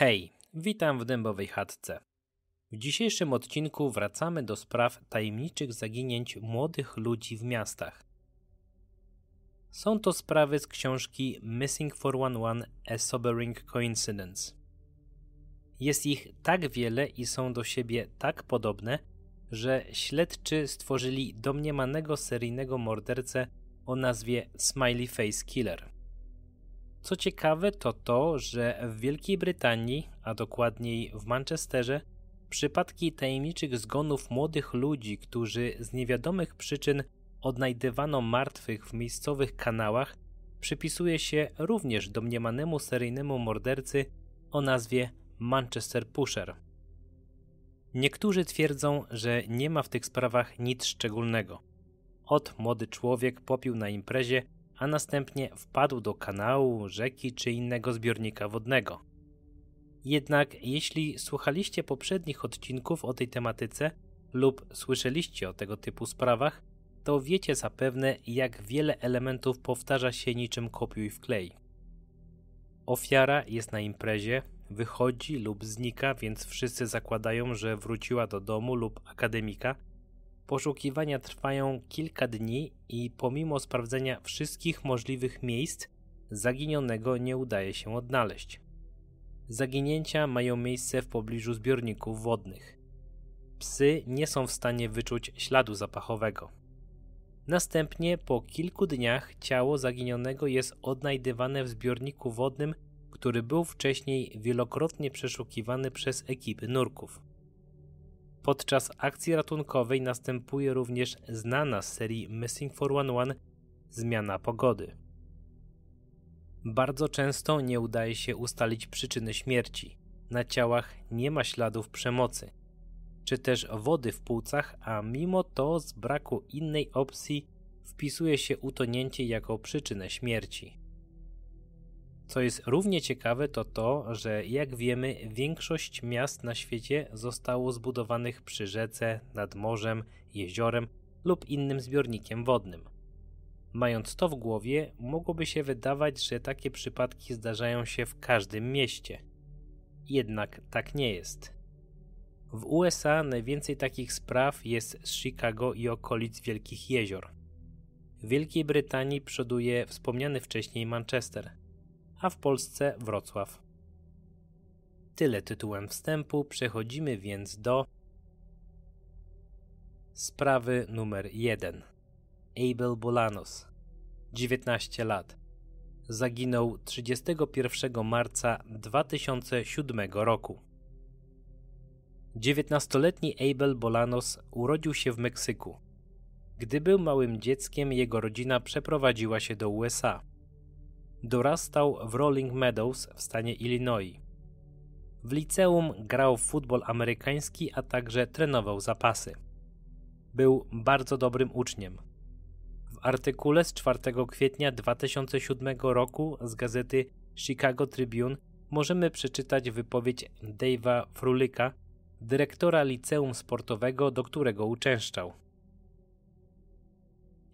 Hej, witam w dębowej chatce. W dzisiejszym odcinku wracamy do spraw tajemniczych zaginięć młodych ludzi w miastach. Są to sprawy z książki Missing 411 A Sobering Coincidence. Jest ich tak wiele i są do siebie tak podobne, że śledczy stworzyli domniemanego seryjnego mordercę o nazwie Smiley Face Killer. Co ciekawe, to to, że w Wielkiej Brytanii, a dokładniej w Manchesterze, przypadki tajemniczych zgonów młodych ludzi, którzy z niewiadomych przyczyn odnajdywano martwych w miejscowych kanałach, przypisuje się również domniemanemu seryjnemu mordercy o nazwie Manchester Pusher. Niektórzy twierdzą, że nie ma w tych sprawach nic szczególnego. Ot młody człowiek popił na imprezie, a następnie wpadł do kanału, rzeki czy innego zbiornika wodnego. Jednak jeśli słuchaliście poprzednich odcinków o tej tematyce lub słyszeliście o tego typu sprawach, to wiecie zapewne, jak wiele elementów powtarza się niczym kopiuj w klej. Ofiara jest na imprezie, wychodzi lub znika, więc wszyscy zakładają, że wróciła do domu lub akademika. Poszukiwania trwają kilka dni i pomimo sprawdzenia wszystkich możliwych miejsc, zaginionego nie udaje się odnaleźć. Zaginięcia mają miejsce w pobliżu zbiorników wodnych. Psy nie są w stanie wyczuć śladu zapachowego. Następnie po kilku dniach ciało zaginionego jest odnajdywane w zbiorniku wodnym który był wcześniej wielokrotnie przeszukiwany przez ekipy nurków. Podczas akcji ratunkowej następuje również znana z serii Missing 411 zmiana pogody. Bardzo często nie udaje się ustalić przyczyny śmierci. Na ciałach nie ma śladów przemocy, czy też wody w płucach, a mimo to z braku innej opcji wpisuje się utonięcie jako przyczynę śmierci. Co jest równie ciekawe, to to, że jak wiemy, większość miast na świecie zostało zbudowanych przy rzece, nad morzem, jeziorem lub innym zbiornikiem wodnym. Mając to w głowie, mogłoby się wydawać, że takie przypadki zdarzają się w każdym mieście. Jednak tak nie jest. W USA najwięcej takich spraw jest z Chicago i okolic Wielkich Jezior. W Wielkiej Brytanii przoduje wspomniany wcześniej Manchester – a w Polsce Wrocław. Tyle tytułem wstępu, przechodzimy więc do sprawy numer 1. Abel Bolanos, 19 lat. Zaginął 31 marca 2007 roku. 19-letni Abel Bolanos urodził się w Meksyku. Gdy był małym dzieckiem, jego rodzina przeprowadziła się do USA. Dorastał w Rolling Meadows w stanie Illinois. W liceum grał w futbol amerykański, a także trenował zapasy. Był bardzo dobrym uczniem. W artykule z 4 kwietnia 2007 roku z gazety Chicago Tribune możemy przeczytać wypowiedź Dave'a Frulyka, dyrektora liceum sportowego, do którego uczęszczał.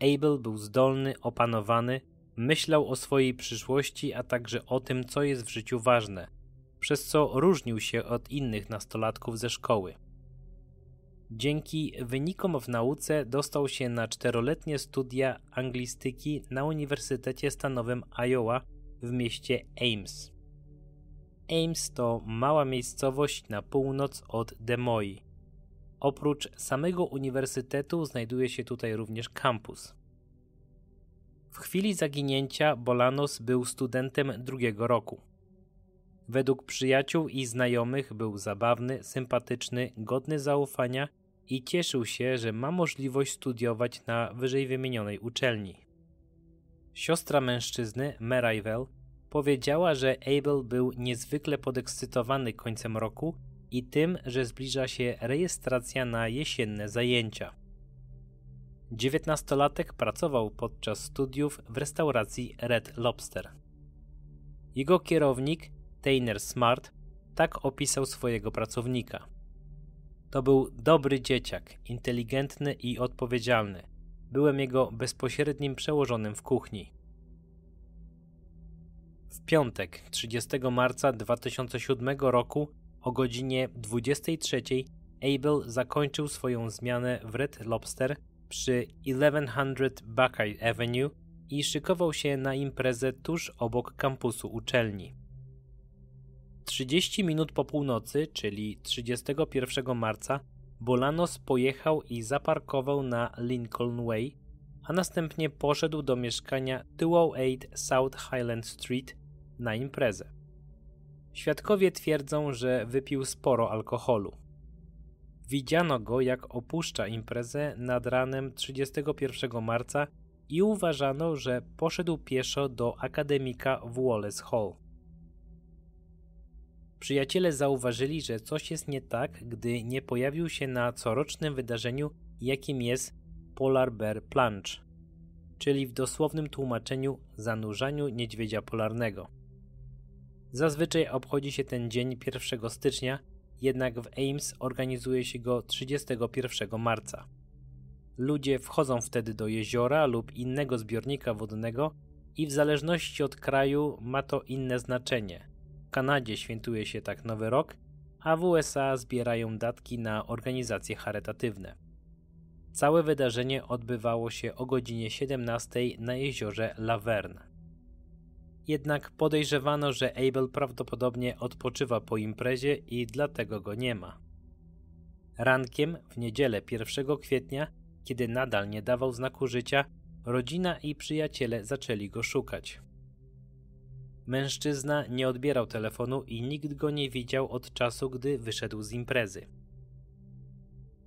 Abel był zdolny, opanowany, Myślał o swojej przyszłości, a także o tym, co jest w życiu ważne, przez co różnił się od innych nastolatków ze szkoły. Dzięki wynikom w nauce dostał się na czteroletnie studia anglistyki na Uniwersytecie Stanowym Iowa w mieście Ames. Ames to mała miejscowość na północ od Des Moines. Oprócz samego uniwersytetu znajduje się tutaj również kampus. W chwili zaginięcia Bolanos był studentem drugiego roku. Według przyjaciół i znajomych był zabawny, sympatyczny, godny zaufania i cieszył się, że ma możliwość studiować na wyżej wymienionej uczelni. Siostra mężczyzny, Merrivel, powiedziała, że Abel był niezwykle podekscytowany końcem roku i tym, że zbliża się rejestracja na jesienne zajęcia. Dziewiętnastolatek pracował podczas studiów w restauracji Red Lobster. Jego kierownik, Tainer Smart, tak opisał swojego pracownika. To był dobry dzieciak, inteligentny i odpowiedzialny. Byłem jego bezpośrednim przełożonym w kuchni. W piątek, 30 marca 2007 roku o godzinie 23 Abel zakończył swoją zmianę w Red Lobster przy 1100 Buckeye Avenue i szykował się na imprezę tuż obok kampusu uczelni. 30 minut po północy, czyli 31 marca, Bolanos pojechał i zaparkował na Lincoln Way, a następnie poszedł do mieszkania 208 South Highland Street na imprezę. Świadkowie twierdzą, że wypił sporo alkoholu. Widziano go, jak opuszcza imprezę nad ranem 31 marca i uważano, że poszedł pieszo do akademika w Wallace Hall. Przyjaciele zauważyli, że coś jest nie tak, gdy nie pojawił się na corocznym wydarzeniu, jakim jest Polar Bear Plunge, czyli w dosłownym tłumaczeniu zanurzaniu niedźwiedzia polarnego. Zazwyczaj obchodzi się ten dzień 1 stycznia, jednak w Ames organizuje się go 31 marca. Ludzie wchodzą wtedy do jeziora lub innego zbiornika wodnego i w zależności od kraju ma to inne znaczenie. W Kanadzie świętuje się tak Nowy Rok, a w USA zbierają datki na organizacje charytatywne. Całe wydarzenie odbywało się o godzinie 17 na jeziorze Laverne jednak podejrzewano, że Abel prawdopodobnie odpoczywa po imprezie i dlatego go nie ma. Rankiem w niedzielę 1 kwietnia, kiedy nadal nie dawał znaku życia, rodzina i przyjaciele zaczęli go szukać. Mężczyzna nie odbierał telefonu i nikt go nie widział od czasu, gdy wyszedł z imprezy.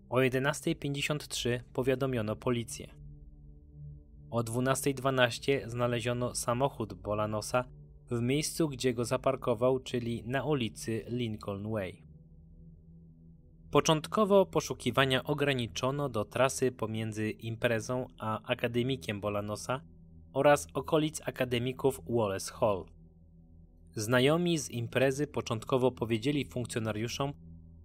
O 11.53 powiadomiono policję. O 12.12 znaleziono samochód Bolanosa w miejscu, gdzie go zaparkował, czyli na ulicy Lincoln Way. Początkowo poszukiwania ograniczono do trasy pomiędzy imprezą a akademikiem Bolanosa oraz okolic akademików Wallace Hall. Znajomi z imprezy początkowo powiedzieli funkcjonariuszom,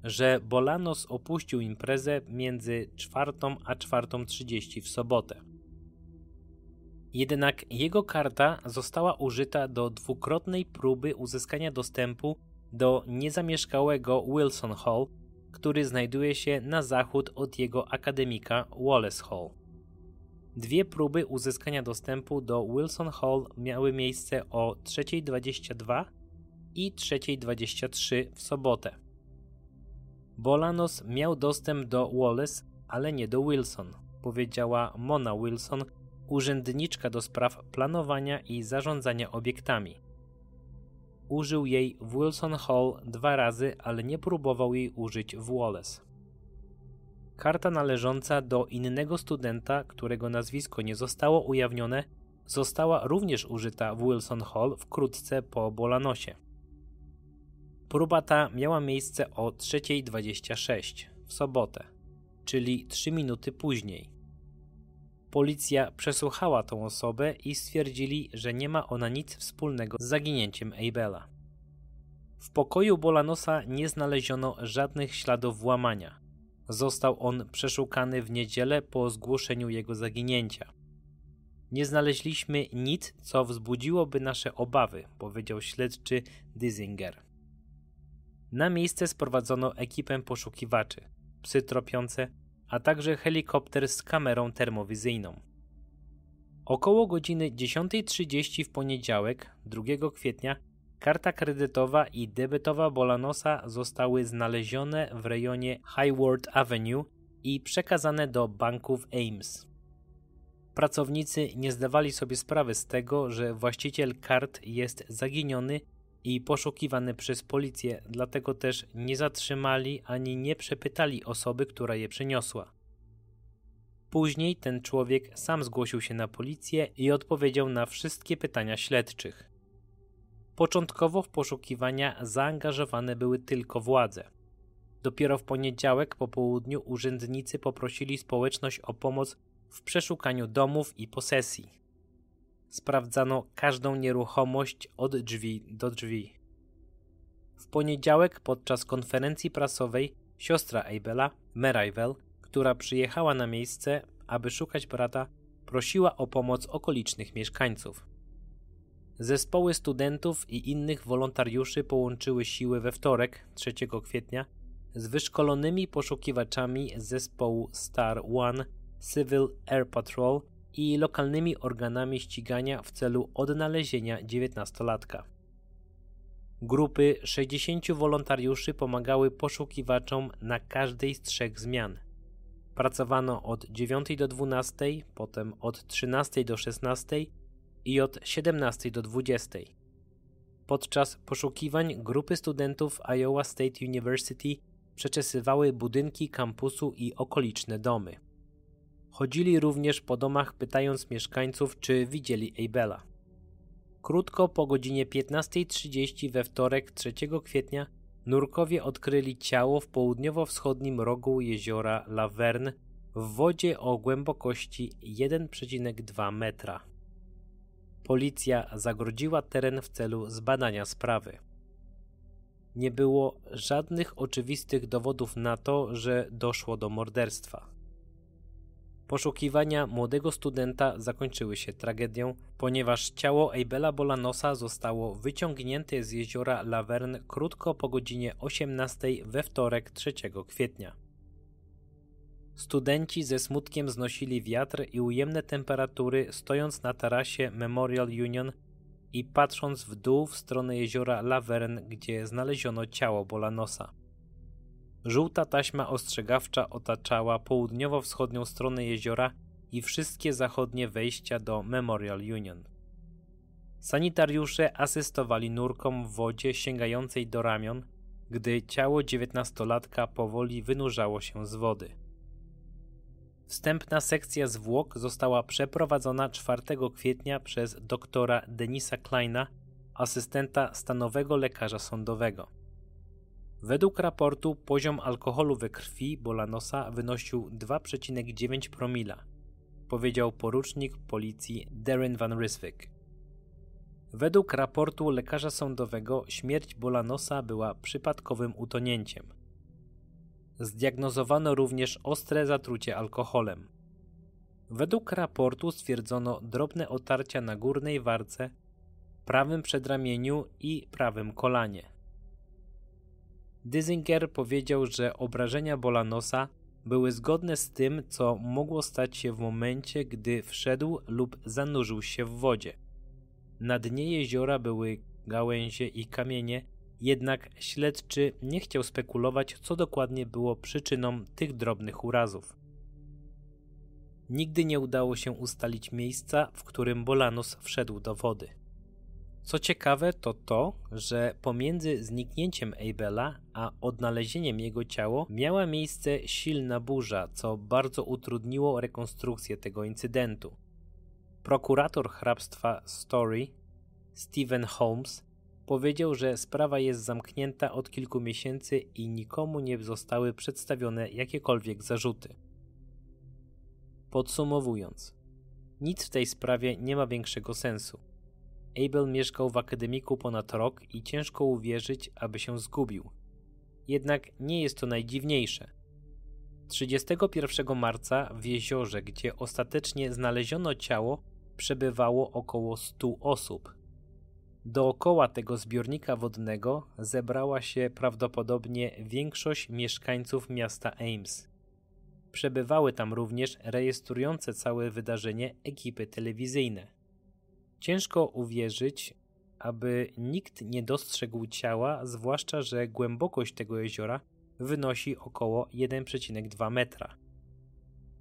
że Bolanos opuścił imprezę między 4 a 4.30 w sobotę. Jednak jego karta została użyta do dwukrotnej próby uzyskania dostępu do niezamieszkałego Wilson Hall, który znajduje się na zachód od jego akademika Wallace Hall. Dwie próby uzyskania dostępu do Wilson Hall miały miejsce o 3.22 i 3.23 w sobotę. Bolanos miał dostęp do Wallace, ale nie do Wilson, powiedziała Mona Wilson, urzędniczka do spraw planowania i zarządzania obiektami. Użył jej w Wilson Hall dwa razy, ale nie próbował jej użyć w Wallace. Karta należąca do innego studenta, którego nazwisko nie zostało ujawnione, została również użyta w Wilson Hall wkrótce po Bolanosie. Próba ta miała miejsce o 3.26 w sobotę, czyli 3 minuty później. Policja przesłuchała tą osobę i stwierdzili, że nie ma ona nic wspólnego z zaginięciem Abela. W pokoju Bolanosa nie znaleziono żadnych śladów włamania. Został on przeszukany w niedzielę po zgłoszeniu jego zaginięcia. Nie znaleźliśmy nic, co wzbudziłoby nasze obawy, powiedział śledczy Dizinger. Na miejsce sprowadzono ekipę poszukiwaczy, psy tropiące, a także helikopter z kamerą termowizyjną. Około godziny 10.30 w poniedziałek, 2 kwietnia, karta kredytowa i debetowa Bolanosa zostały znalezione w rejonie Highward Avenue i przekazane do banków Ames. Pracownicy nie zdawali sobie sprawy z tego, że właściciel kart jest zaginiony i poszukiwany przez policję, dlatego też nie zatrzymali ani nie przepytali osoby, która je przyniosła. Później ten człowiek sam zgłosił się na policję i odpowiedział na wszystkie pytania śledczych. Początkowo w poszukiwania zaangażowane były tylko władze. Dopiero w poniedziałek po południu urzędnicy poprosili społeczność o pomoc w przeszukaniu domów i posesji sprawdzano każdą nieruchomość od drzwi do drzwi. W poniedziałek podczas konferencji prasowej siostra Abela, Merayvel, która przyjechała na miejsce, aby szukać brata, prosiła o pomoc okolicznych mieszkańców. Zespoły studentów i innych wolontariuszy połączyły siły we wtorek, 3 kwietnia, z wyszkolonymi poszukiwaczami zespołu Star One, Civil Air Patrol i lokalnymi organami ścigania w celu odnalezienia dziewiętnastolatka. Grupy 60 wolontariuszy pomagały poszukiwaczom na każdej z trzech zmian. Pracowano od 9 do 12, potem od 13 do 16 i od 17 do 20. Podczas poszukiwań grupy studentów Iowa State University przeczesywały budynki kampusu i okoliczne domy. Chodzili również po domach pytając mieszkańców, czy widzieli Abela. Krótko po godzinie 15.30 we wtorek 3 kwietnia nurkowie odkryli ciało w południowo-wschodnim rogu jeziora Laverne w wodzie o głębokości 1,2 metra. Policja zagrodziła teren w celu zbadania sprawy. Nie było żadnych oczywistych dowodów na to, że doszło do morderstwa. Poszukiwania młodego studenta zakończyły się tragedią, ponieważ ciało Abela Bolanosa zostało wyciągnięte z jeziora Laverne krótko po godzinie 18 we wtorek 3 kwietnia. Studenci ze smutkiem znosili wiatr i ujemne temperatury, stojąc na tarasie Memorial Union i patrząc w dół w stronę jeziora Laverne, gdzie znaleziono ciało Bolanosa. Żółta taśma ostrzegawcza otaczała południowo-wschodnią stronę jeziora i wszystkie zachodnie wejścia do Memorial Union. Sanitariusze asystowali nurkom w wodzie sięgającej do ramion, gdy ciało dziewiętnastolatka powoli wynurzało się z wody. Wstępna sekcja zwłok została przeprowadzona 4 kwietnia przez doktora Denisa Kleina, asystenta stanowego lekarza sądowego. Według raportu poziom alkoholu we krwi Bolanosa wynosił 2,9 promila, powiedział porucznik policji Darren Van Ryswyk. Według raportu lekarza sądowego śmierć Bolanosa była przypadkowym utonięciem. Zdiagnozowano również ostre zatrucie alkoholem. Według raportu stwierdzono drobne otarcia na górnej warce, prawym przedramieniu i prawym kolanie. Dyzinger powiedział, że obrażenia Bolanosa były zgodne z tym, co mogło stać się w momencie, gdy wszedł lub zanurzył się w wodzie. Na dnie jeziora były gałęzie i kamienie, jednak śledczy nie chciał spekulować, co dokładnie było przyczyną tych drobnych urazów. Nigdy nie udało się ustalić miejsca, w którym Bolanos wszedł do wody. Co ciekawe, to to, że pomiędzy zniknięciem Abela a odnalezieniem jego ciała miała miejsce silna burza, co bardzo utrudniło rekonstrukcję tego incydentu. Prokurator hrabstwa Story, Stephen Holmes, powiedział, że sprawa jest zamknięta od kilku miesięcy i nikomu nie zostały przedstawione jakiekolwiek zarzuty. Podsumowując, nic w tej sprawie nie ma większego sensu. Abel mieszkał w akademiku ponad rok i ciężko uwierzyć, aby się zgubił. Jednak nie jest to najdziwniejsze. 31 marca w jeziorze, gdzie ostatecznie znaleziono ciało, przebywało około 100 osób. Dookoła tego zbiornika wodnego zebrała się prawdopodobnie większość mieszkańców miasta Ames. Przebywały tam również rejestrujące całe wydarzenie ekipy telewizyjne. Ciężko uwierzyć, aby nikt nie dostrzegł ciała, zwłaszcza że głębokość tego jeziora wynosi około 1,2 metra.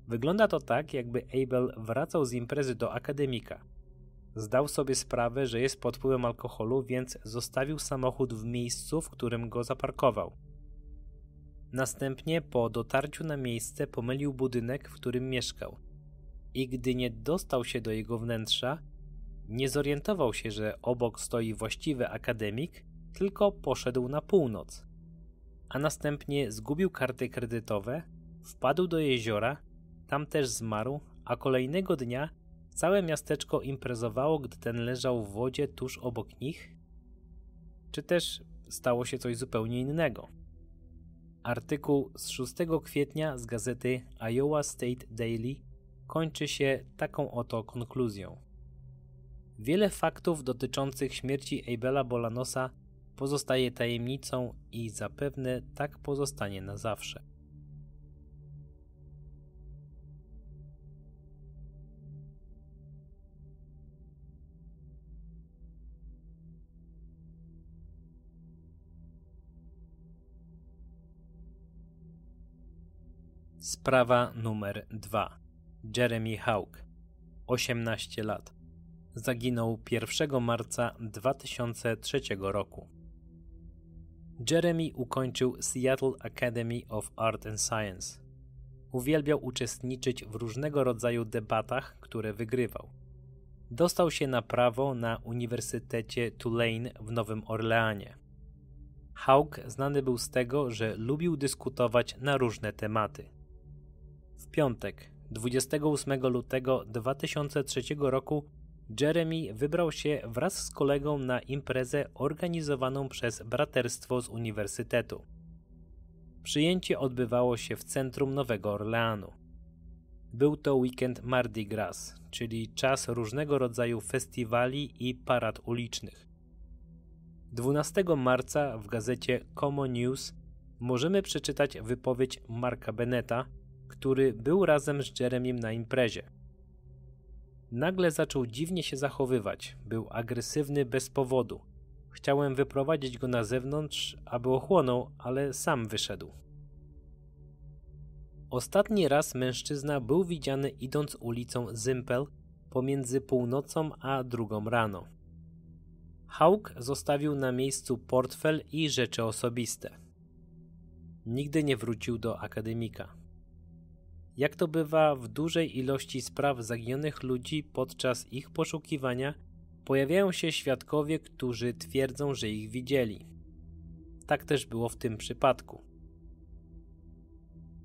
Wygląda to tak, jakby Abel wracał z imprezy do akademika. Zdał sobie sprawę, że jest pod wpływem alkoholu, więc zostawił samochód w miejscu, w którym go zaparkował. Następnie po dotarciu na miejsce pomylił budynek, w którym mieszkał. I gdy nie dostał się do jego wnętrza, nie zorientował się, że obok stoi właściwy akademik, tylko poszedł na północ. A następnie zgubił karty kredytowe, wpadł do jeziora, tam też zmarł, a kolejnego dnia całe miasteczko imprezowało, gdy ten leżał w wodzie tuż obok nich? Czy też stało się coś zupełnie innego? Artykuł z 6 kwietnia z gazety Iowa State Daily kończy się taką oto konkluzją. Wiele faktów dotyczących śmierci Abela Bolanosa pozostaje tajemnicą i zapewne tak pozostanie na zawsze. Sprawa numer 2. Jeremy Hawk, 18 lat. Zaginął 1 marca 2003 roku. Jeremy ukończył Seattle Academy of Art and Science. Uwielbiał uczestniczyć w różnego rodzaju debatach, które wygrywał. Dostał się na prawo na Uniwersytecie Tulane w Nowym Orleanie. Hawk znany był z tego, że lubił dyskutować na różne tematy. W piątek, 28 lutego 2003 roku, Jeremy wybrał się wraz z kolegą na imprezę organizowaną przez braterstwo z uniwersytetu. Przyjęcie odbywało się w centrum Nowego Orleanu. Był to weekend Mardi Gras, czyli czas różnego rodzaju festiwali i parad ulicznych. 12 marca w gazecie Common News możemy przeczytać wypowiedź Marka Beneta, który był razem z Jeremim na imprezie. Nagle zaczął dziwnie się zachowywać, był agresywny bez powodu. Chciałem wyprowadzić go na zewnątrz, aby ochłonął, ale sam wyszedł. Ostatni raz mężczyzna był widziany idąc ulicą Zympel pomiędzy północą a drugą rano. Hawk zostawił na miejscu portfel i rzeczy osobiste. Nigdy nie wrócił do akademika. Jak to bywa w dużej ilości spraw zaginionych ludzi podczas ich poszukiwania, pojawiają się świadkowie, którzy twierdzą, że ich widzieli. Tak też było w tym przypadku.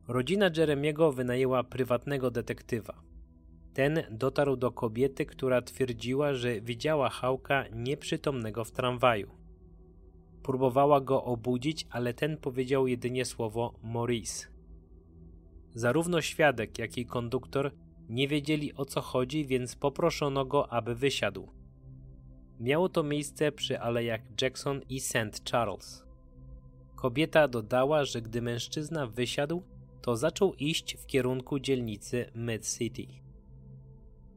Rodzina Jeremiego wynajęła prywatnego detektywa. Ten dotarł do kobiety, która twierdziła, że widziała Hałka nieprzytomnego w tramwaju. Próbowała go obudzić, ale ten powiedział jedynie słowo Maurice. Zarówno świadek, jak i konduktor nie wiedzieli o co chodzi, więc poproszono go, aby wysiadł. Miało to miejsce przy alejach Jackson i St. Charles. Kobieta dodała, że gdy mężczyzna wysiadł, to zaczął iść w kierunku dzielnicy Mid City.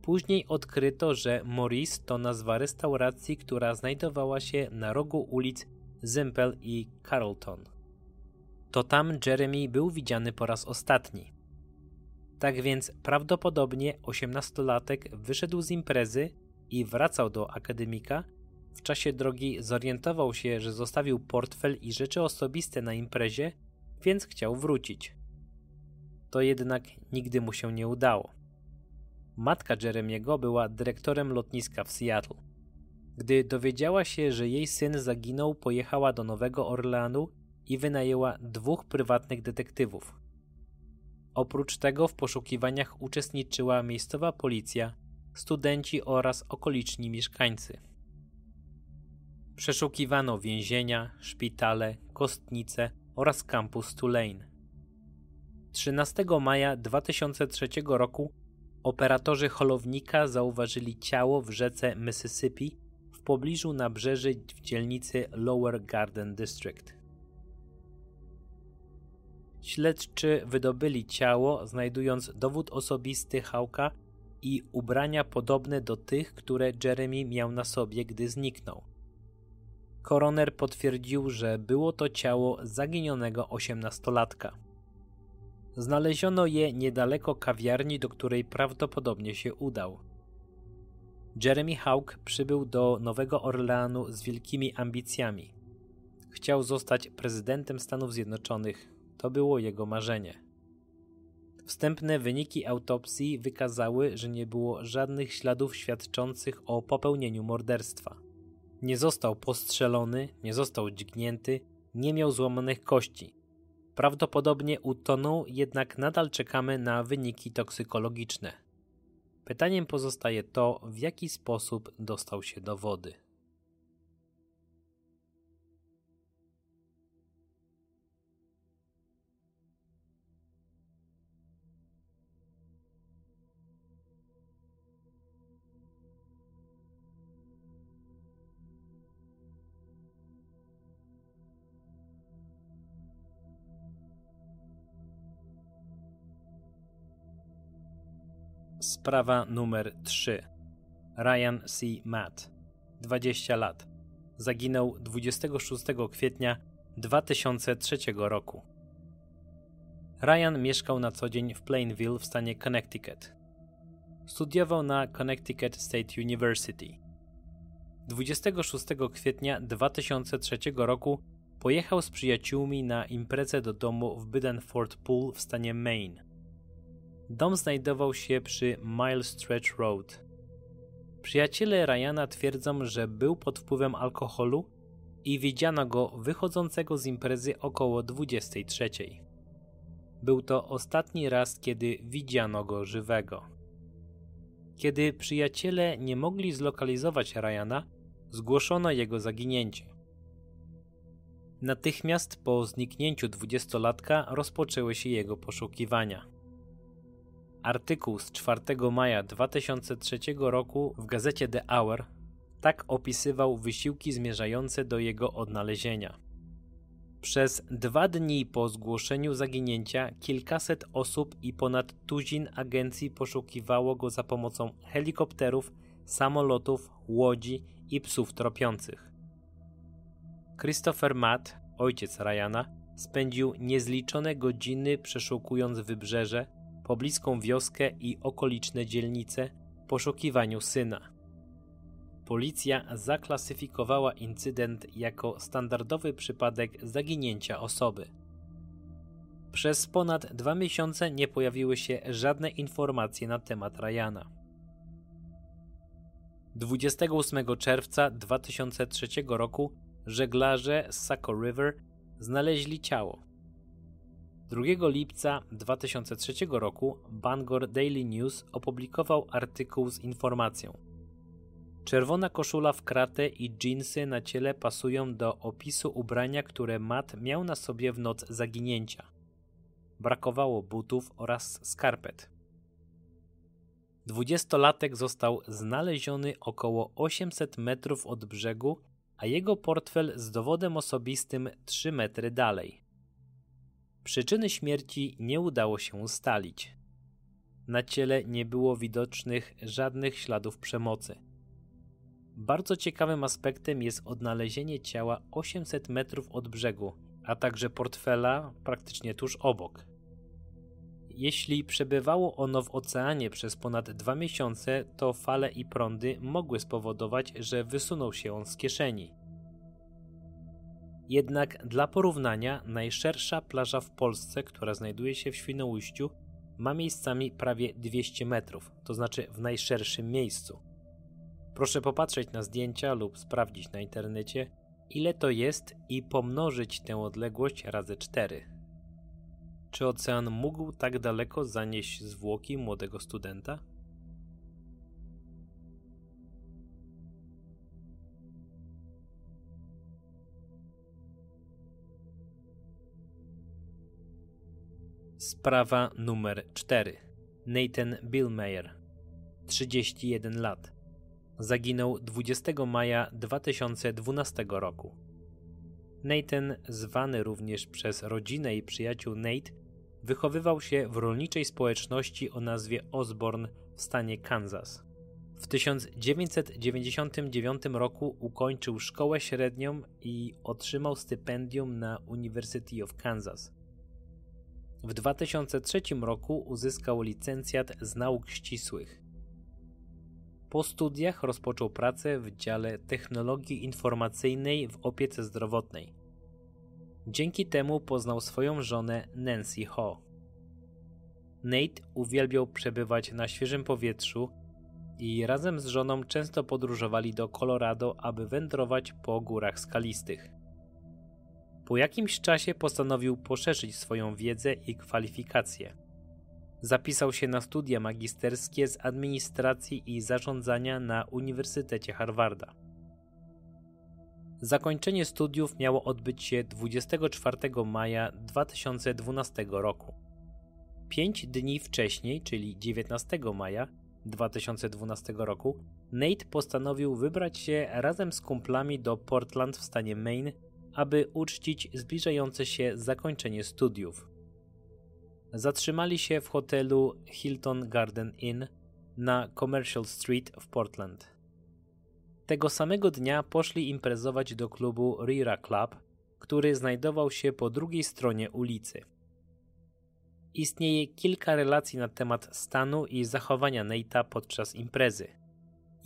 Później odkryto, że Maurice to nazwa restauracji, która znajdowała się na rogu ulic Zimpel i Carlton to tam Jeremy był widziany po raz ostatni. Tak więc prawdopodobnie osiemnastolatek wyszedł z imprezy i wracał do akademika. W czasie drogi zorientował się, że zostawił portfel i rzeczy osobiste na imprezie, więc chciał wrócić. To jednak nigdy mu się nie udało. Matka Jeremiego była dyrektorem lotniska w Seattle. Gdy dowiedziała się, że jej syn zaginął, pojechała do Nowego Orleanu i wynajęła dwóch prywatnych detektywów. Oprócz tego w poszukiwaniach uczestniczyła miejscowa policja, studenci oraz okoliczni mieszkańcy. Przeszukiwano więzienia, szpitale, kostnice oraz kampus Tulane. 13 maja 2003 roku operatorzy holownika zauważyli ciało w rzece Mississippi w pobliżu nabrzeży w dzielnicy Lower Garden District. Śledczy wydobyli ciało, znajdując dowód osobisty Hałka i ubrania podobne do tych, które Jeremy miał na sobie, gdy zniknął. Koroner potwierdził, że było to ciało zaginionego osiemnastolatka. Znaleziono je niedaleko kawiarni, do której prawdopodobnie się udał. Jeremy Hawk przybył do Nowego Orleanu z wielkimi ambicjami. Chciał zostać prezydentem Stanów Zjednoczonych, to było jego marzenie. Wstępne wyniki autopsji wykazały, że nie było żadnych śladów świadczących o popełnieniu morderstwa. Nie został postrzelony, nie został dźgnięty, nie miał złamanych kości. Prawdopodobnie utonął, jednak nadal czekamy na wyniki toksykologiczne. Pytaniem pozostaje to, w jaki sposób dostał się do wody. Sprawa numer 3. Ryan C. Matt, 20 lat. Zaginął 26 kwietnia 2003 roku. Ryan mieszkał na co dzień w Plainville w stanie Connecticut. Studiował na Connecticut State University. 26 kwietnia 2003 roku pojechał z przyjaciółmi na imprezę do domu w Bidenford Pool w stanie Maine. Dom znajdował się przy Mile Stretch Road. Przyjaciele Ryana twierdzą, że był pod wpływem alkoholu i widziano go wychodzącego z imprezy około 23. Był to ostatni raz, kiedy widziano go żywego. Kiedy przyjaciele nie mogli zlokalizować Ryana, zgłoszono jego zaginięcie. Natychmiast po zniknięciu dwudziestolatka rozpoczęły się jego poszukiwania. Artykuł z 4 maja 2003 roku w gazecie The Hour tak opisywał wysiłki zmierzające do jego odnalezienia. Przez dwa dni po zgłoszeniu zaginięcia kilkaset osób i ponad tuzin agencji poszukiwało go za pomocą helikopterów, samolotów, łodzi i psów tropiących. Christopher Matt, ojciec Ryana, spędził niezliczone godziny przeszukując wybrzeże, pobliską wioskę i okoliczne dzielnice w poszukiwaniu syna. Policja zaklasyfikowała incydent jako standardowy przypadek zaginięcia osoby. Przez ponad dwa miesiące nie pojawiły się żadne informacje na temat Ryana. 28 czerwca 2003 roku żeglarze z Saco River znaleźli ciało. 2 lipca 2003 roku Bangor Daily News opublikował artykuł z informacją – Czerwona koszula w kratę i dżinsy na ciele pasują do opisu ubrania, które Matt miał na sobie w noc zaginięcia. Brakowało butów oraz skarpet. Dwudziestolatek został znaleziony około 800 metrów od brzegu, a jego portfel z dowodem osobistym 3 metry dalej. Przyczyny śmierci nie udało się ustalić. Na ciele nie było widocznych żadnych śladów przemocy. Bardzo ciekawym aspektem jest odnalezienie ciała 800 metrów od brzegu, a także portfela praktycznie tuż obok. Jeśli przebywało ono w oceanie przez ponad dwa miesiące, to fale i prądy mogły spowodować, że wysunął się on z kieszeni. Jednak dla porównania, najszersza plaża w Polsce, która znajduje się w Świnoujściu, ma miejscami prawie 200 metrów, to znaczy w najszerszym miejscu. Proszę popatrzeć na zdjęcia lub sprawdzić na internecie, ile to jest i pomnożyć tę odległość razy 4. Czy ocean mógł tak daleko zanieść zwłoki młodego studenta? Sprawa numer 4. Nathan Billmeyer, 31 lat zaginął 20 maja 2012 roku. Nathan, zwany również przez rodzinę i przyjaciół Nate, wychowywał się w rolniczej społeczności o nazwie Osborne w stanie Kansas. W 1999 roku ukończył szkołę średnią i otrzymał stypendium na University of Kansas. W 2003 roku uzyskał licencjat z nauk ścisłych. Po studiach rozpoczął pracę w dziale technologii informacyjnej w opiece zdrowotnej. Dzięki temu poznał swoją żonę Nancy Ho. Nate uwielbiał przebywać na świeżym powietrzu i razem z żoną często podróżowali do Colorado, aby wędrować po górach skalistych. Po jakimś czasie postanowił poszerzyć swoją wiedzę i kwalifikacje. Zapisał się na studia magisterskie z administracji i zarządzania na Uniwersytecie Harvarda. Zakończenie studiów miało odbyć się 24 maja 2012 roku. Pięć dni wcześniej, czyli 19 maja 2012 roku, Nate postanowił wybrać się razem z kumplami do Portland w stanie Maine, aby uczcić zbliżające się zakończenie studiów. Zatrzymali się w hotelu Hilton Garden Inn na Commercial Street w Portland. Tego samego dnia poszli imprezować do klubu Rira Club, który znajdował się po drugiej stronie ulicy. Istnieje kilka relacji na temat stanu i zachowania Nate'a podczas imprezy.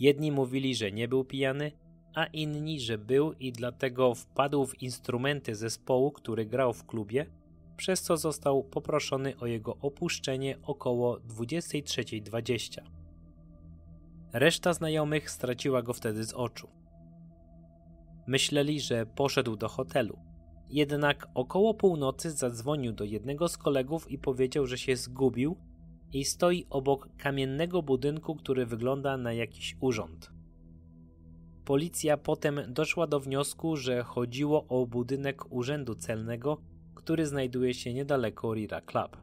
Jedni mówili, że nie był pijany, a inni, że był i dlatego wpadł w instrumenty zespołu, który grał w klubie, przez co został poproszony o jego opuszczenie około 23.20. Reszta znajomych straciła go wtedy z oczu. Myśleli, że poszedł do hotelu. Jednak około północy zadzwonił do jednego z kolegów i powiedział, że się zgubił i stoi obok kamiennego budynku, który wygląda na jakiś urząd. Policja potem doszła do wniosku, że chodziło o budynek urzędu celnego, który znajduje się niedaleko Rira Club.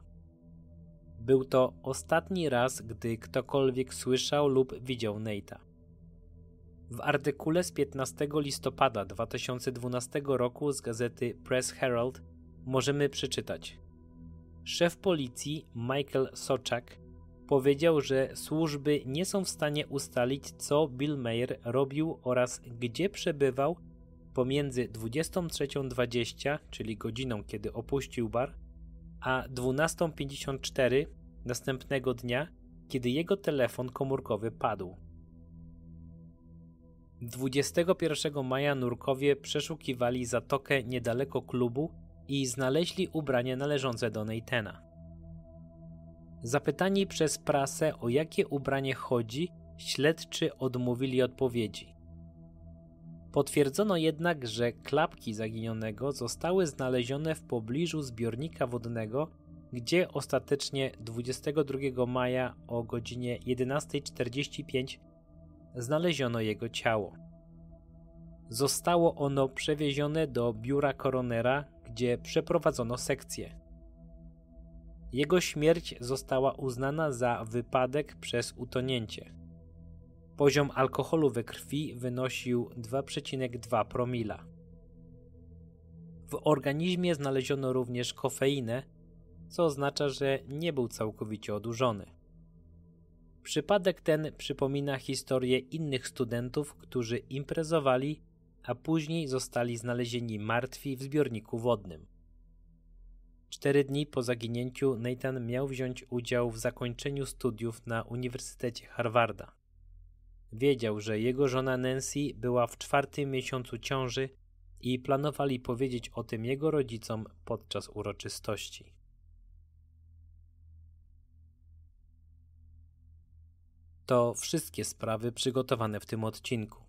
Był to ostatni raz, gdy ktokolwiek słyszał lub widział Nate'a. W artykule z 15 listopada 2012 roku z gazety Press Herald możemy przeczytać: Szef policji Michael Soczak powiedział, że służby nie są w stanie ustalić, co Bill Mayer robił oraz gdzie przebywał pomiędzy 23.20, czyli godziną, kiedy opuścił bar, a 12.54 następnego dnia, kiedy jego telefon komórkowy padł. 21 maja nurkowie przeszukiwali zatokę niedaleko klubu i znaleźli ubranie należące do Neitena. Zapytani przez prasę o jakie ubranie chodzi, śledczy odmówili odpowiedzi. Potwierdzono jednak, że klapki zaginionego zostały znalezione w pobliżu zbiornika wodnego, gdzie ostatecznie 22 maja o godzinie 11.45 znaleziono jego ciało. Zostało ono przewiezione do biura koronera, gdzie przeprowadzono sekcję. Jego śmierć została uznana za wypadek przez utonięcie. Poziom alkoholu we krwi wynosił 2,2 promila. W organizmie znaleziono również kofeinę, co oznacza, że nie był całkowicie odurzony. Przypadek ten przypomina historię innych studentów, którzy imprezowali, a później zostali znalezieni martwi w zbiorniku wodnym. Cztery dni po zaginięciu Nathan miał wziąć udział w zakończeniu studiów na Uniwersytecie Harvarda. Wiedział, że jego żona Nancy była w czwartym miesiącu ciąży i planowali powiedzieć o tym jego rodzicom podczas uroczystości. To wszystkie sprawy przygotowane w tym odcinku.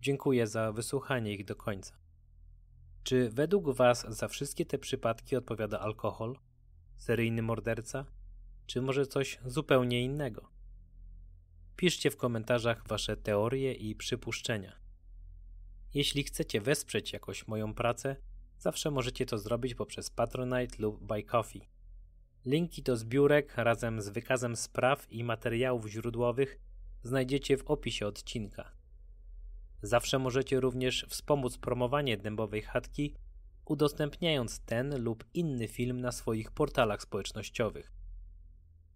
Dziękuję za wysłuchanie ich do końca. Czy według Was za wszystkie te przypadki odpowiada alkohol, seryjny morderca, czy może coś zupełnie innego? Piszcie w komentarzach Wasze teorie i przypuszczenia. Jeśli chcecie wesprzeć jakoś moją pracę, zawsze możecie to zrobić poprzez Patronite lub Buy Coffee. Linki do zbiórek razem z wykazem spraw i materiałów źródłowych znajdziecie w opisie odcinka. Zawsze możecie również wspomóc promowanie dębowej chatki, udostępniając ten lub inny film na swoich portalach społecznościowych.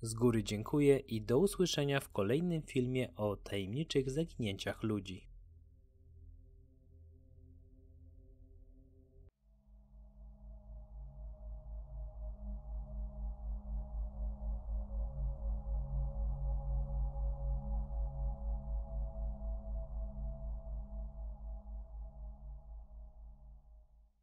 Z góry dziękuję i do usłyszenia w kolejnym filmie o tajemniczych zaginięciach ludzi.